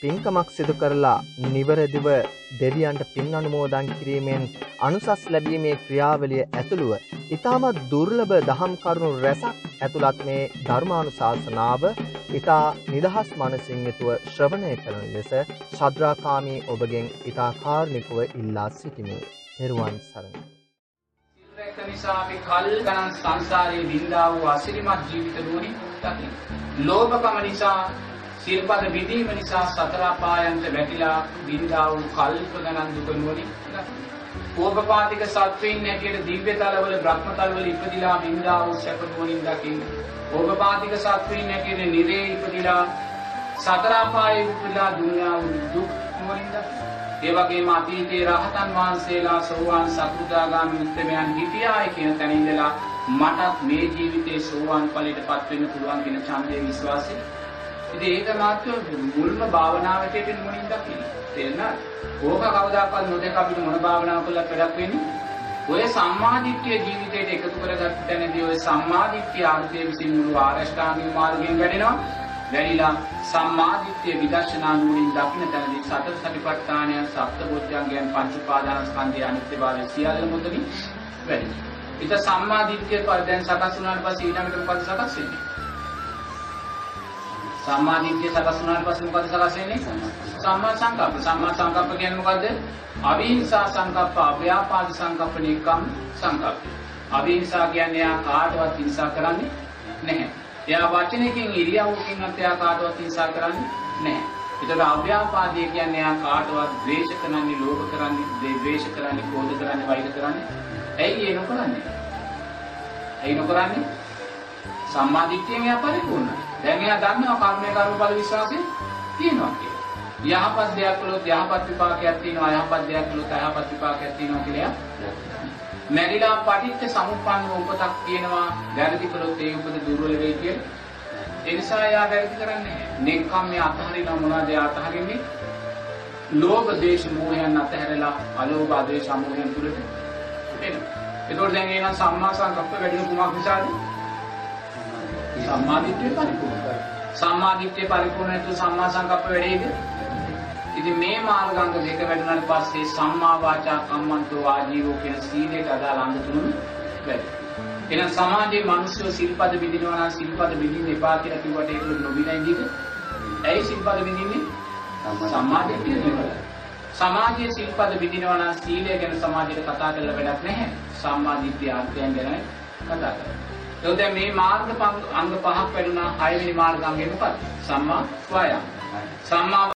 පින්කමක් සිදු කරලා නිවැරදිව දෙවියන්ට පින් අනුමෝදන් කිරීමෙන් අනුසස් ලැබීමේ ක්‍රියාවලිය ඇතුළුව ඉතාමත් දුර්ලභ දහම් කරුණු රැසක් ඇතුළත් මේ ධර්මානුශාසනාව ඉතා නිදහස් මනසින් යුතුව ශ්‍රවණය කරන ලෙස ශද්‍රාකාමී ඔබගෙන් ඉතා කාර්මිකව ඉල්ලා සිටිමි. තෙරුවන් සරණයි. සිල්රැක නිසා අපි කල් ගණන් සංසාරයේ වින්දා වූ අසිරිමත් ජීවිත නුවණින් දකින්න. ලෝභකම නිසා සිල්පද විදීම නිසා සතර අපායන්ට වැටිලා වින්දා වූ කල්ප ගණන් දුක නුවණින් දකින්න. ඕපපාතික සත්වයින් හැටියට දිව්‍ය තලවල බ්‍රහ්ම තලවල ඉපදිලා වින්දා වූ සැප නුවණින් දකින්න. ඕපපාතික සත්වයින් හැටියට නිරේ ඉපදිලා සතර අපායේ ඉපදිලා දුන්නා වූ දුක් නුවණින් දකින්න. ඒ වගේම අතීතයේ රහතන් වහන්සේලා සෝවාන් සකෘදාගාමි උත්තමයන් හිටියායි කියන තැන ඉඳලා මටත් මේ ජීවිතේ සෝවාන් ඵලයටපත් වෙන්න පුළුවන් කියන ඡන්දයේ විශ්වාසය. ඉතින් ඒක මාත්‍ය මුල්ම භාවනාවට පිටින් මොනින් දකින්න. තේරෙනවද? ඕක කවදාකවත් නොදක අපිට මොන භාවනාව කළත් වැඩක් වෙන්නේ. ඔය සම්මාදිට්ඨිය ජීවිතයට එකතු කරගත්ත තැනදී ඔය සම්මාදිට්ඨිය ආර්ථය විසින් මුළු ආරෂ්ඨාංගික මාර්ගයෙන් වැඩෙනවා. වැඩිලා සම්මාදිට්ඨිය විදර්ශනා නුවණින් දකින්න තැනදී සතර සතිපට්ඨානය සප්තබොධ්‍යංගයන් පංච උපාදානස්කන්ධය අනිත්‍යභාවය සියල්ල මුදලින් වැඩි. ඊට සම්මාදිට්ඨිය පර දැන් සකස් වුණාට පස්සේ ඊළඟට මොකද සකස් වෙන්නේ? සම්මාදිට්ඨිය සකස් වුණාට පස්සේ මොකද සකස් වෙන්නේ? සම්මා සංකප්ප. සම්මා සංකප්ප කියන්නේ මොකද්ද? අවිහිංසා සංකප්ප, අව්‍යාපාද සංකප්ප, නික්කම් සංකප්ප. අවිහිංසා කියන්නේ යා කාටවත් හිංසා කරන්නේ නැහැ. එයා වචනයකින් ඉරියව්වකින්වත් එයා කාටවත් හිංසා කරන්නේ නැහැ. ඒතර අව්‍යාපාදයේ කියන්නේ එයා කාටවත් ද්වේෂ කරන්නේ, ලෝභ කරන්නේ, ද්වේෂ කරන්නේ, ක්‍රෝධ කරන්නේ, වෛර කරන්නේ. ඇයි ඒ නොකරන්නේ? ඇයි නොකරන්නේ? සම්මාදිට්ඨියෙන් එයා පරිපූර්ණයි. දැන් එයා දන්නවා කර්මය කර්මඵල විශ්වාසය තියෙනවා කියලා. යහපත් දෙයක් කළොත් යහපත් විපාකයක් තියෙනවා, අයහපත් දෙයක් කළොත් අයහපත් විපාකයක් තියෙනවා කියලා එයා මැරිලා පටිච්ච සමුප්පන්න උපතක් තියෙනවා වැරදි කළොත් ඒ උපත දුර්වල වෙයි කියලා. ඒ නිසා එයා වැරදි කරන්නේ නැහැ. නෙක්ඛම් මේ අතහරිනවා මොනවද එයා අතහරින්නේ? ලෝභ, දේශ, මෝහයන් අතහැරලා අලෝභ, ආදේශ, මෝහයන් තුලට එනවා. ඒතකොට දැන් එනවා සම්මා සංකප්ප වැඩි කුමක් නිසාද? සම්මාදිට්ඨිය පරිපූර්ණයි. සම්මාදිට්ඨිය පරිපූර්ණ නැතුව සම්මා සංකප්ප වැඩිද? ඉතින් මේ මාර්ගාංග දෙක වැඩුණාට පස්සේ සම්මා වාචා කම්මන්තෝ ආජීවෝ කියන සීලයට අදාළ අංග තුනම වැඩි. එහෙනම් සමාජයේ මිනිස්සු සිල්පද බිඳිනවා නම් සිල්පද බිඳින්න එපා කියලා කිව්වට ඒක නොබිනයි නේද? ඇයි සිල්පද බිඳින්නේ? සම්මාදිට්ඨිය නෙවෙයි. සමාජයේ සිල්පද බිඳිනවා නම් සීලය ගැන සමාජයට කතා කරලා වැඩක් නැහැ. සම්මාදිට්ඨිය අර්ථයන් ගැන කතා කරලා. ඒ දැන් මේ මාර්ග අංග පහක් වැඩුණා හයවෙනි මාර්ගාංගය මොකක්ද? සම්මා වායාම. සම්මා